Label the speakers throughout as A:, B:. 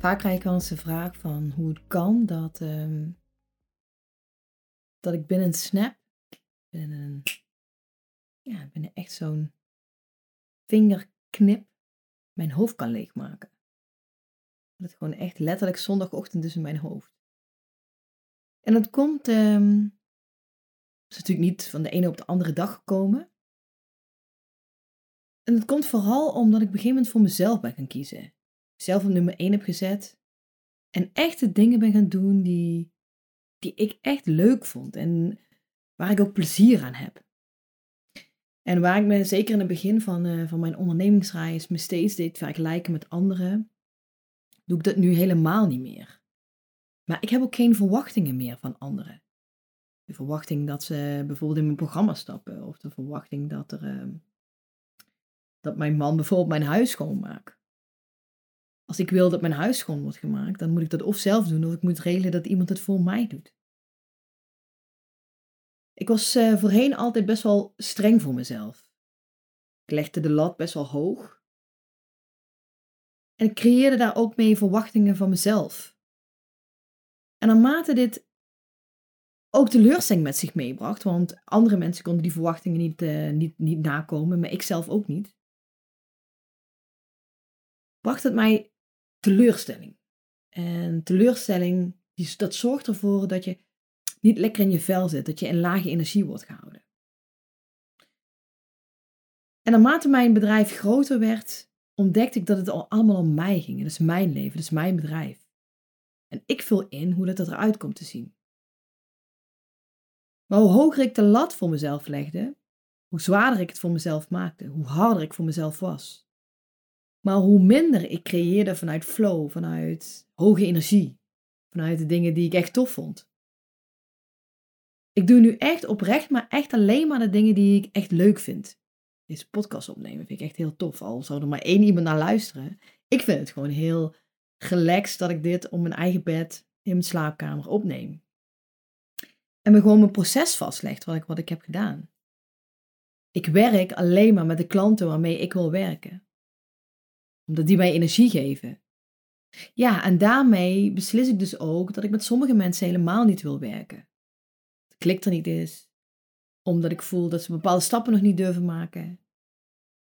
A: Vaak krijg ik wel eens de vraag van hoe het kan dat, ehm, dat ik binnen een snap, binnen, een, ja, binnen echt zo'n vingerknip, mijn hoofd kan leegmaken. Dat het gewoon echt letterlijk zondagochtend is in mijn hoofd. En dat komt, um, is natuurlijk niet van de ene op de andere dag gekomen. En het komt vooral omdat ik op een gegeven moment voor mezelf ben gaan kiezen zelf op nummer 1 heb gezet. En echte dingen ben gaan doen die, die ik echt leuk vond. En waar ik ook plezier aan heb. En waar ik me zeker in het begin van, uh, van mijn ondernemingsreis me steeds deed vergelijken met anderen, doe ik dat nu helemaal niet meer. Maar ik heb ook geen verwachtingen meer van anderen. De verwachting dat ze bijvoorbeeld in mijn programma stappen, of de verwachting dat, er, uh, dat mijn man bijvoorbeeld mijn huis schoonmaakt. Als ik wil dat mijn huis schoon wordt gemaakt, dan moet ik dat of zelf doen of ik moet regelen dat iemand het voor mij doet. Ik was uh, voorheen altijd best wel streng voor mezelf. Ik legde de lat best wel hoog. En ik creëerde daar ook mee verwachtingen van mezelf. En naarmate dit ook teleurstelling met zich meebracht, want andere mensen konden die verwachtingen niet, uh, niet, niet nakomen, maar ik zelf ook niet, bracht het mij teleurstelling. En teleurstelling, dat zorgt ervoor dat je niet lekker in je vel zit, dat je in lage energie wordt gehouden. En naarmate mijn bedrijf groter werd, ontdekte ik dat het al allemaal om mij ging. Het is mijn leven, het is mijn bedrijf. En ik vul in hoe dat eruit komt te zien. Maar hoe hoger ik de lat voor mezelf legde, hoe zwaarder ik het voor mezelf maakte, hoe harder ik voor mezelf was. Maar hoe minder ik creëerde vanuit flow, vanuit hoge energie, vanuit de dingen die ik echt tof vond. Ik doe nu echt oprecht, maar echt alleen maar de dingen die ik echt leuk vind. Deze podcast opnemen vind ik echt heel tof. Al zou er maar één iemand naar luisteren. Ik vind het gewoon heel relaxed dat ik dit op mijn eigen bed in mijn slaapkamer opneem. En me gewoon mijn proces vastleg wat ik, wat ik heb gedaan. Ik werk alleen maar met de klanten waarmee ik wil werken omdat die mij energie geven. Ja, en daarmee beslis ik dus ook dat ik met sommige mensen helemaal niet wil werken. Het klikt er niet is, omdat ik voel dat ze bepaalde stappen nog niet durven maken.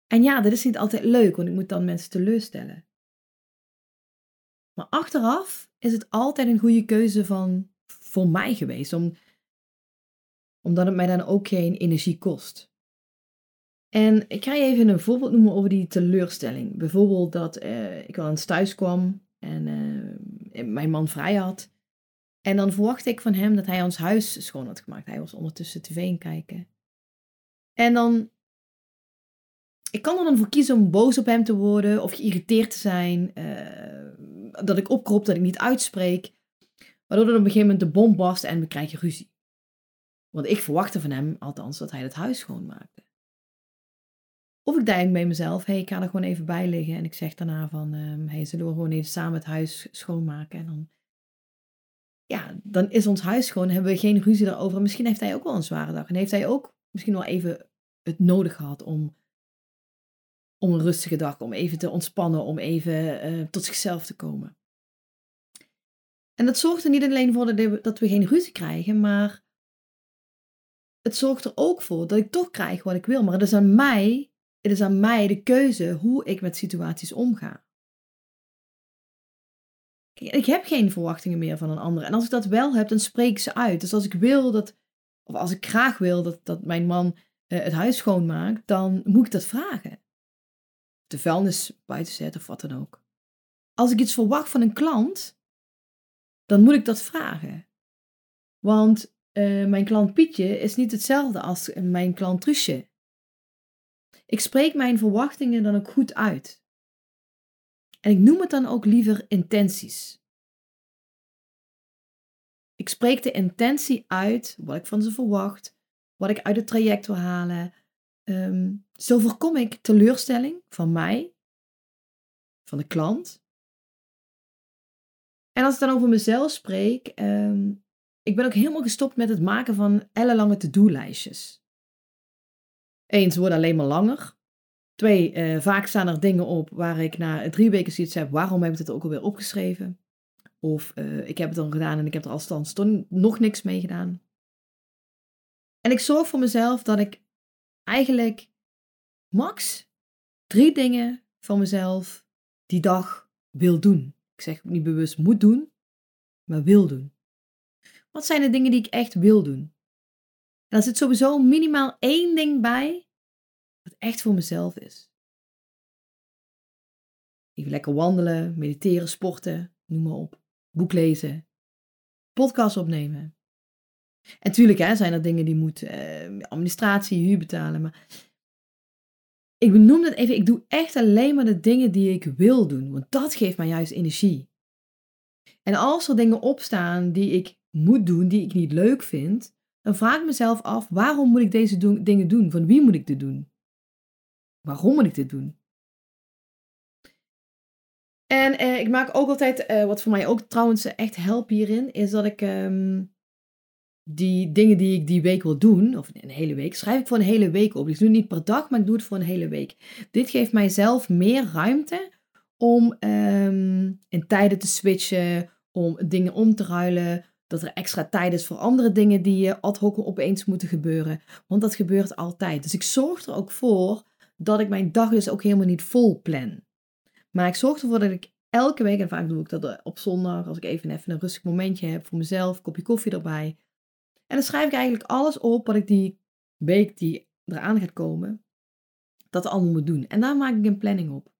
A: En ja, dat is niet altijd leuk, want ik moet dan mensen teleurstellen. Maar achteraf is het altijd een goede keuze van, voor mij geweest, om, omdat het mij dan ook geen energie kost. En ik ga je even een voorbeeld noemen over die teleurstelling. Bijvoorbeeld dat uh, ik al eens thuis kwam en uh, mijn man vrij had. En dan verwachtte ik van hem dat hij ons huis schoon had gemaakt. Hij was ondertussen tv in kijken. En dan... Ik kan er dan voor kiezen om boos op hem te worden of geïrriteerd te zijn. Uh, dat ik opkrop, dat ik niet uitspreek. Waardoor er op een gegeven moment de bom barst en we krijgen ruzie. Want ik verwachtte van hem, althans, dat hij het huis schoonmaakte. Of ik denk bij mezelf, hey, ik ga er gewoon even bij liggen. En ik zeg daarna van, um, hey, zullen we gewoon even samen het huis schoonmaken? En dan, ja, dan is ons huis schoon, hebben we geen ruzie erover. misschien heeft hij ook wel een zware dag. En heeft hij ook misschien wel even het nodig gehad om, om een rustige dag, om even te ontspannen, om even uh, tot zichzelf te komen. En dat zorgt er niet alleen voor dat we geen ruzie krijgen, maar het zorgt er ook voor dat ik toch krijg wat ik wil. Maar het is aan mij het is aan mij de keuze hoe ik met situaties omga. Ik heb geen verwachtingen meer van een ander. En als ik dat wel heb, dan spreek ik ze uit. Dus als ik wil dat, of als ik graag wil dat, dat mijn man uh, het huis schoonmaakt, dan moet ik dat vragen. De vuilnis buiten zetten of wat dan ook. Als ik iets verwacht van een klant, dan moet ik dat vragen. Want uh, mijn klant Pietje is niet hetzelfde als mijn klant Truusje. Ik spreek mijn verwachtingen dan ook goed uit. En ik noem het dan ook liever intenties. Ik spreek de intentie uit, wat ik van ze verwacht, wat ik uit het traject wil halen. Ehm, zo voorkom ik teleurstelling van mij, van de klant. En als ik dan over mezelf spreek, ehm, ik ben ook helemaal gestopt met het maken van ellenlange to-do-lijstjes. Ze worden alleen maar langer. Twee, eh, vaak staan er dingen op waar ik na drie weken zoiets heb, waarom heb ik het ook alweer opgeschreven? Of uh, ik heb het dan gedaan en ik heb er althans nog niks mee gedaan. En ik zorg voor mezelf dat ik eigenlijk max drie dingen van mezelf die dag wil doen. Ik zeg niet bewust moet doen, maar wil doen. Wat zijn de dingen die ik echt wil doen? Er zit sowieso minimaal één ding bij wat echt voor mezelf is. Even lekker wandelen, mediteren, sporten, noem maar op. Boek lezen, podcast opnemen. En tuurlijk hè, zijn er dingen die moeten, eh, administratie, huur betalen. Maar ik benoem dat even, ik doe echt alleen maar de dingen die ik wil doen. Want dat geeft mij juist energie. En als er dingen opstaan die ik moet doen, die ik niet leuk vind, dan vraag ik mezelf af, waarom moet ik deze dingen doen? Van wie moet ik dit doen? Waarom moet ik dit doen? En eh, ik maak ook altijd, eh, wat voor mij ook trouwens echt helpt hierin, is dat ik ehm, die dingen die ik die week wil doen, of een hele week, schrijf ik voor een hele week op. Dus ik doe het niet per dag, maar ik doe het voor een hele week. Dit geeft mijzelf meer ruimte om ehm, in tijden te switchen, om dingen om te ruilen, dat er extra tijd is voor andere dingen die ad hoc opeens moeten gebeuren. Want dat gebeurt altijd. Dus ik zorg er ook voor dat ik mijn dag dus ook helemaal niet vol plan. Maar ik zorg ervoor dat ik elke week, en vaak doe ik dat op zondag, als ik even, even een rustig momentje heb voor mezelf, een kopje koffie erbij. En dan schrijf ik eigenlijk alles op wat ik die week die eraan gaat komen, dat allemaal moet doen. En daar maak ik een planning op.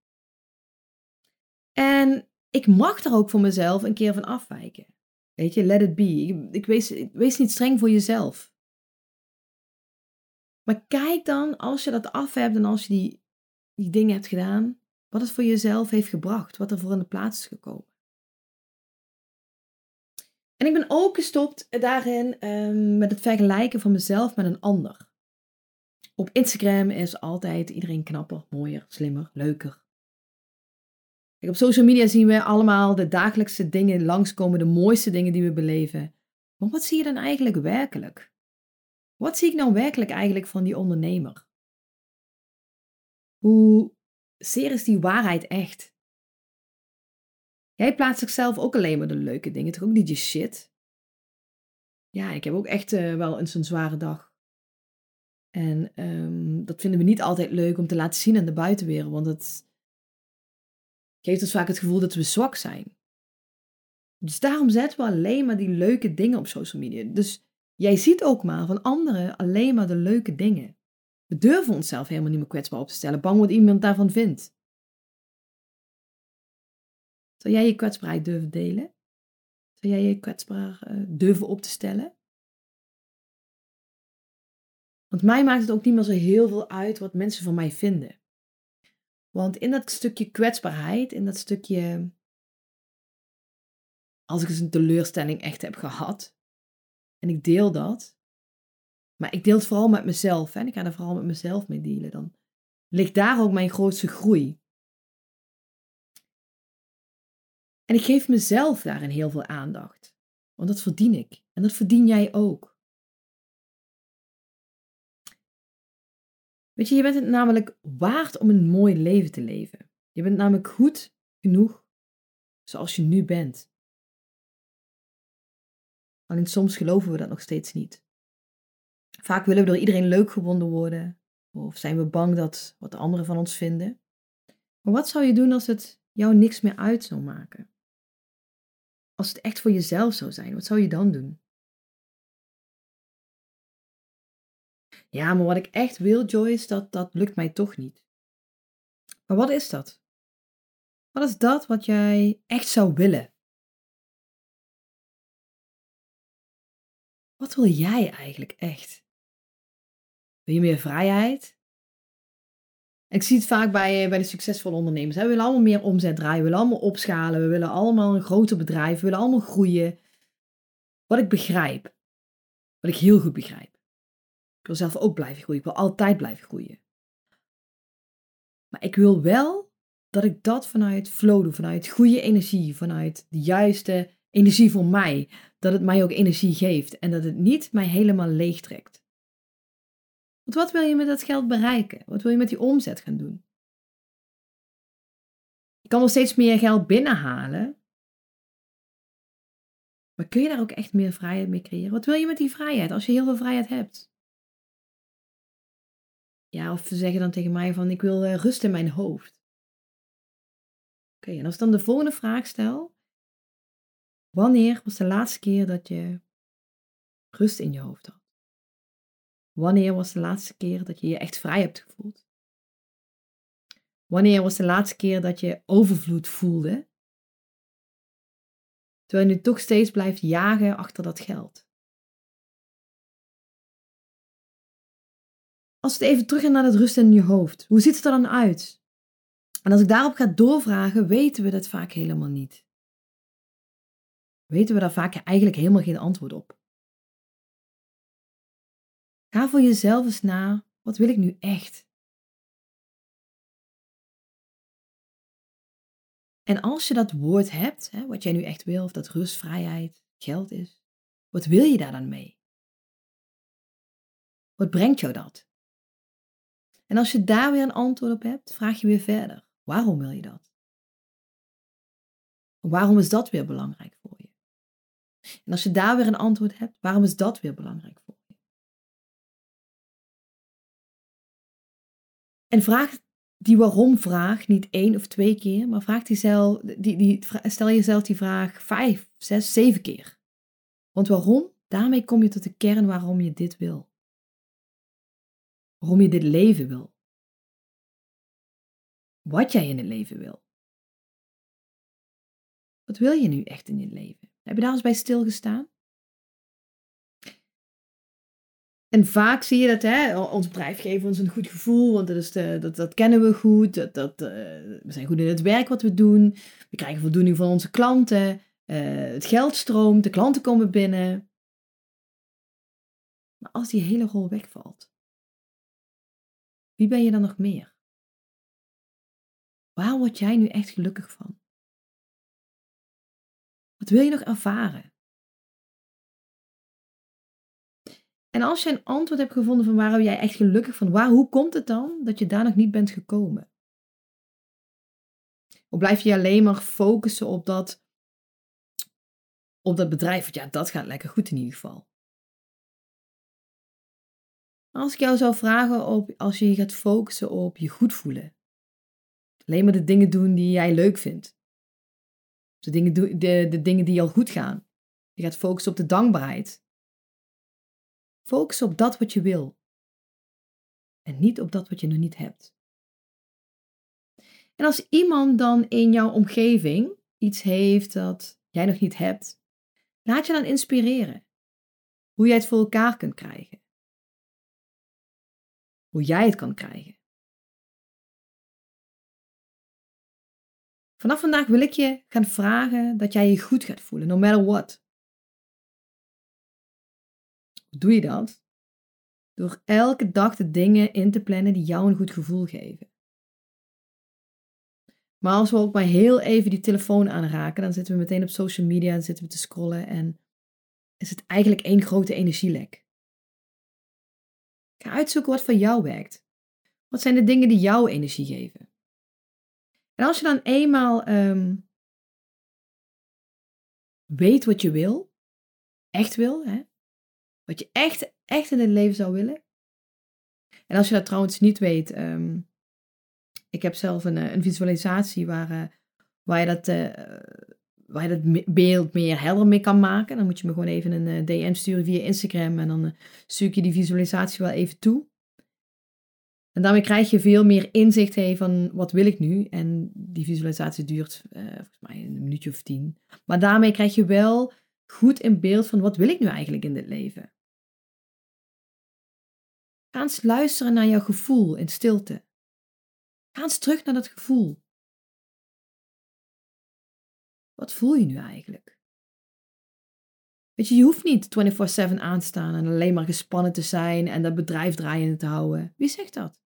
A: En ik mag er ook voor mezelf een keer van afwijken. Weet je, let it be. Ik, ik wees, niet streng voor jezelf. Maar kijk dan, als je dat af hebt en als je die, die dingen hebt gedaan, wat het voor jezelf heeft gebracht, wat er voor in de plaats is gekomen. En ik ben ook gestopt daarin um, met het vergelijken van mezelf met een ander. Op Instagram is altijd iedereen knapper, mooier, slimmer, leuker. Op social media zien we allemaal de dagelijkse dingen langskomen, de mooiste dingen die we beleven. Maar wat zie je dan eigenlijk werkelijk? Wat zie ik nou werkelijk eigenlijk van die ondernemer? Hoe zeer is die waarheid echt? Jij plaatst zichzelf ook alleen maar de leuke dingen, toch ook niet je shit? Ja, ik heb ook echt uh, wel eens een zware dag. En um, dat vinden we niet altijd leuk om te laten zien aan de buitenwereld, want het geeft ons vaak het gevoel dat we zwak zijn. Dus daarom zetten we alleen maar die leuke dingen op social media. Dus jij ziet ook maar van anderen alleen maar de leuke dingen. We durven onszelf helemaal niet meer kwetsbaar op te stellen, bang wat iemand daarvan vindt. Zou jij je kwetsbaarheid durven delen? Zou jij je kwetsbaar uh, durven op te stellen? Want mij maakt het ook niet meer zo heel veel uit wat mensen van mij vinden. Want in dat stukje kwetsbaarheid, in dat stukje. Als ik eens een teleurstelling echt heb gehad. En ik deel dat. Maar ik deel het vooral met mezelf. En ik ga er vooral met mezelf mee dealen. Dan ligt daar ook mijn grootste groei. En ik geef mezelf daarin heel veel aandacht. Want dat verdien ik. En dat verdien jij ook. Weet je, je bent het namelijk waard om een mooi leven te leven. Je bent namelijk goed genoeg zoals je nu bent. Alleen soms geloven we dat nog steeds niet. Vaak willen we door iedereen leuk gevonden worden. Of zijn we bang dat wat de anderen van ons vinden. Maar wat zou je doen als het jou niks meer uit zou maken? Als het echt voor jezelf zou zijn, wat zou je dan doen? Ja, maar wat ik echt wil, Joyce, dat, dat lukt mij toch niet. Maar wat is dat? Wat is dat wat jij echt zou willen? Wat wil jij eigenlijk echt? Wil je meer vrijheid? Ik zie het vaak bij, bij de succesvolle ondernemers. We willen allemaal meer omzet draaien, we willen allemaal opschalen, we willen allemaal een groter bedrijf, we willen allemaal groeien. wat ik begrijp. Wat ik heel goed begrijp. Ik wil zelf ook blijven groeien. Ik wil altijd blijven groeien. Maar ik wil wel dat ik dat vanuit flow doe, vanuit goede energie, vanuit de juiste energie voor mij. Dat het mij ook energie geeft en dat het niet mij helemaal leeg trekt. Want wat wil je met dat geld bereiken? Wat wil je met die omzet gaan doen? Je kan wel steeds meer geld binnenhalen. Maar kun je daar ook echt meer vrijheid mee creëren? Wat wil je met die vrijheid als je heel veel vrijheid hebt? Ja, of ze zeggen dan tegen mij van ik wil uh, rust in mijn hoofd. Oké, en als ik dan de volgende vraag stel. Wanneer was de laatste keer dat je rust in je hoofd had? Wanneer was de laatste keer dat je je echt vrij hebt gevoeld? Wanneer was de laatste keer dat je overvloed voelde? Terwijl je nu toch steeds blijft jagen achter dat geld. Als we even terug naar dat rust in je hoofd, hoe ziet het er dan uit? En als ik daarop ga doorvragen, weten we dat vaak helemaal niet. Weten we daar vaak eigenlijk helemaal geen antwoord op. Ga voor jezelf eens na, wat wil ik nu echt? En als je dat woord hebt, hè, wat jij nu echt wil, of dat rust, vrijheid, geld is, wat wil je daar dan mee? Wat brengt jou dat? En als je daar weer een antwoord op hebt, vraag je weer verder. Waarom wil je dat? Waarom is dat weer belangrijk voor je? En als je daar weer een antwoord hebt, waarom is dat weer belangrijk voor je? En vraag die waarom-vraag niet één of twee keer, maar vraag die zelf, die, die, stel jezelf die vraag vijf, zes, zeven keer. Want waarom? Daarmee kom je tot de kern waarom je dit wil. Waarom je dit leven wil. Wat jij in het leven wil. Wat wil je nu echt in je leven? Heb je daar eens bij stilgestaan? En vaak zie je dat, hè, ons bedrijf geeft ons een goed gevoel, want dat, is de, dat, dat kennen we goed. Dat, dat, uh, we zijn goed in het werk wat we doen. We krijgen voldoening van onze klanten. Uh, het geld stroomt, de klanten komen binnen. Maar als die hele rol wegvalt, wie ben je dan nog meer? Waar word jij nu echt gelukkig van? Wat wil je nog ervaren? En als je een antwoord hebt gevonden van waar jij echt gelukkig van, waar, hoe komt het dan dat je daar nog niet bent gekomen? Of blijf je alleen maar focussen op dat, op dat bedrijf? Want ja, dat gaat lekker goed in ieder geval. Als ik jou zou vragen op, als je je gaat focussen op je goed voelen. Alleen maar de dingen doen die jij leuk vindt. De dingen, de, de dingen die al goed gaan. Je gaat focussen op de dankbaarheid. Focus op dat wat je wil. En niet op dat wat je nog niet hebt. En als iemand dan in jouw omgeving iets heeft dat jij nog niet hebt, laat je dan inspireren. Hoe jij het voor elkaar kunt krijgen. Hoe jij het kan krijgen. Vanaf vandaag wil ik je gaan vragen dat jij je goed gaat voelen, no matter what. Doe je dat? Door elke dag de dingen in te plannen die jou een goed gevoel geven. Maar als we ook maar heel even die telefoon aanraken, dan zitten we meteen op social media en zitten we te scrollen en is het eigenlijk één grote energielek. Ga uitzoeken wat voor jou werkt. Wat zijn de dingen die jou energie geven? En als je dan eenmaal um, weet wat je wil, echt wil, hè, wat je echt, echt in het leven zou willen. En als je dat trouwens niet weet, um, ik heb zelf een, eh, een visualisatie waar, uh, waar, je dat, uh, waar je dat beeld meer helder mee kan maken. Dan moet je me gewoon even een DM sturen via Instagram en dan stuur ik je die visualisatie wel even toe. En daarmee krijg je veel meer inzicht hey, van wat wil ik nu. En die visualisatie duurt volgens mij een minuutje of tien. Maar daarmee krijg je wel goed in beeld van wat wil ik nu eigenlijk in dit leven. Ga eens luisteren naar jouw gevoel in stilte. Ga eens terug naar dat gevoel. Wat voel je nu eigenlijk? Weet je, je hoeft niet 24/7 aan te staan en alleen maar gespannen te zijn en dat bedrijf draaiende te houden. Wie zegt dat?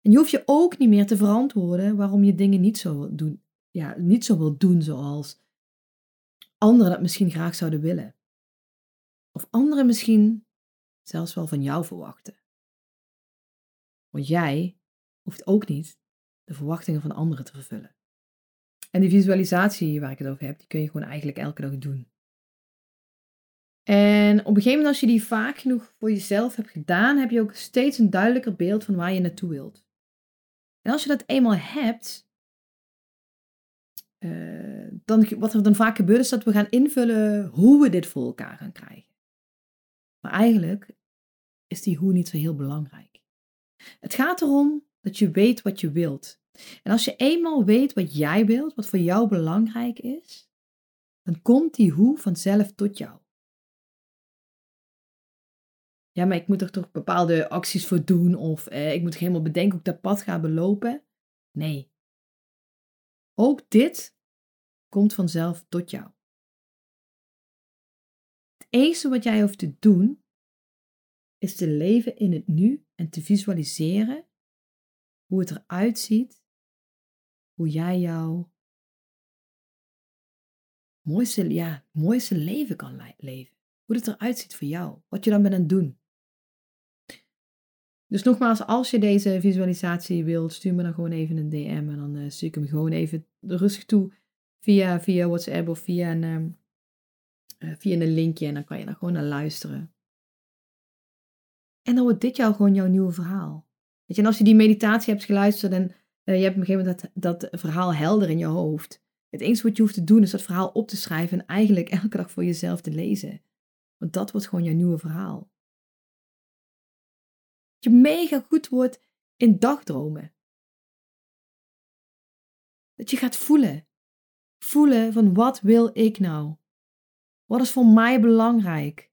A: En je hoeft je ook niet meer te verantwoorden waarom je dingen niet zo wil doen, ja, niet zo wil doen zoals anderen dat misschien graag zouden willen. Of anderen misschien zelfs wel van jou verwachten. Want jij hoeft ook niet de verwachtingen van anderen te vervullen. En die visualisatie waar ik het over heb, die kun je gewoon eigenlijk elke dag doen. En op een gegeven moment, als je die vaak genoeg voor jezelf hebt gedaan, heb je ook steeds een duidelijker beeld van waar je naartoe wilt. En als je dat eenmaal hebt, uh, dan, wat er dan vaak gebeurt, is dat we gaan invullen hoe we dit voor elkaar gaan krijgen. Maar eigenlijk is die hoe niet zo heel belangrijk. Het gaat erom dat je weet wat je wilt. En als je eenmaal weet wat jij wilt, wat voor jou belangrijk is, dan komt die hoe vanzelf tot jou. Ja, maar ik moet er toch bepaalde acties voor doen of eh, ik moet helemaal bedenken hoe ik dat pad ga belopen. Nee. Ook dit komt vanzelf tot jou. Het enige wat jij hoeft te doen is te leven in het nu en te visualiseren hoe het eruit ziet, hoe jij jouw mooiste, ja, mooiste leven kan leven. Hoe het eruit ziet voor jou, wat je dan bent aan het doen. Dus nogmaals, als je deze visualisatie wilt, stuur me dan gewoon even een DM en dan uh, stuur ik hem gewoon even rustig toe via, via WhatsApp of via een, um, uh, via een linkje en dan kan je daar gewoon naar luisteren. En dan wordt dit jou gewoon jouw nieuwe verhaal. Weet je, en als je die meditatie hebt geluisterd en uh, je hebt op een gegeven moment dat, dat verhaal helder in je hoofd. Het enige wat je hoeft te doen is dat verhaal op te schrijven en eigenlijk elke dag voor jezelf te lezen. Want dat wordt gewoon jouw nieuwe verhaal. Dat je mega goed wordt in dagdromen. Dat je gaat voelen. Voelen van wat wil ik nou? Wat is voor mij belangrijk?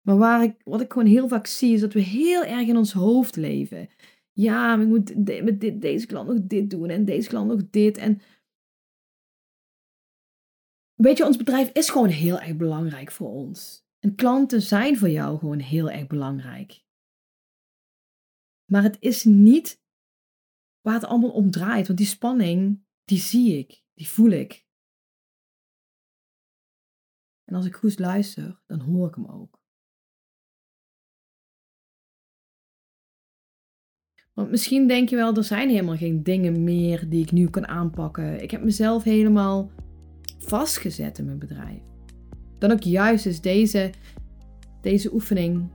A: Maar waar ik, wat ik gewoon heel vaak zie, is dat we heel erg in ons hoofd leven. Ja, maar ik moet met dit, deze klant nog dit doen en deze klant nog dit. En weet je, ons bedrijf is gewoon heel erg belangrijk voor ons. En klanten zijn voor jou gewoon heel erg belangrijk. Maar het is niet waar het allemaal om draait. Want die spanning, die zie ik, die voel ik. En als ik goed luister, dan hoor ik hem ook. Want misschien denk je wel, er zijn helemaal geen dingen meer die ik nu kan aanpakken. Ik heb mezelf helemaal vastgezet in mijn bedrijf. Dan ook juist is deze, deze oefening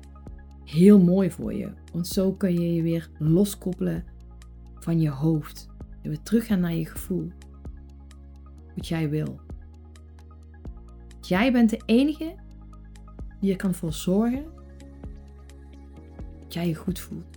A: heel mooi voor je. Want zo kun je je weer loskoppelen van je hoofd. En weer teruggaan naar je gevoel. Wat jij wil. Jij bent de enige die er kan voor zorgen dat jij je goed voelt.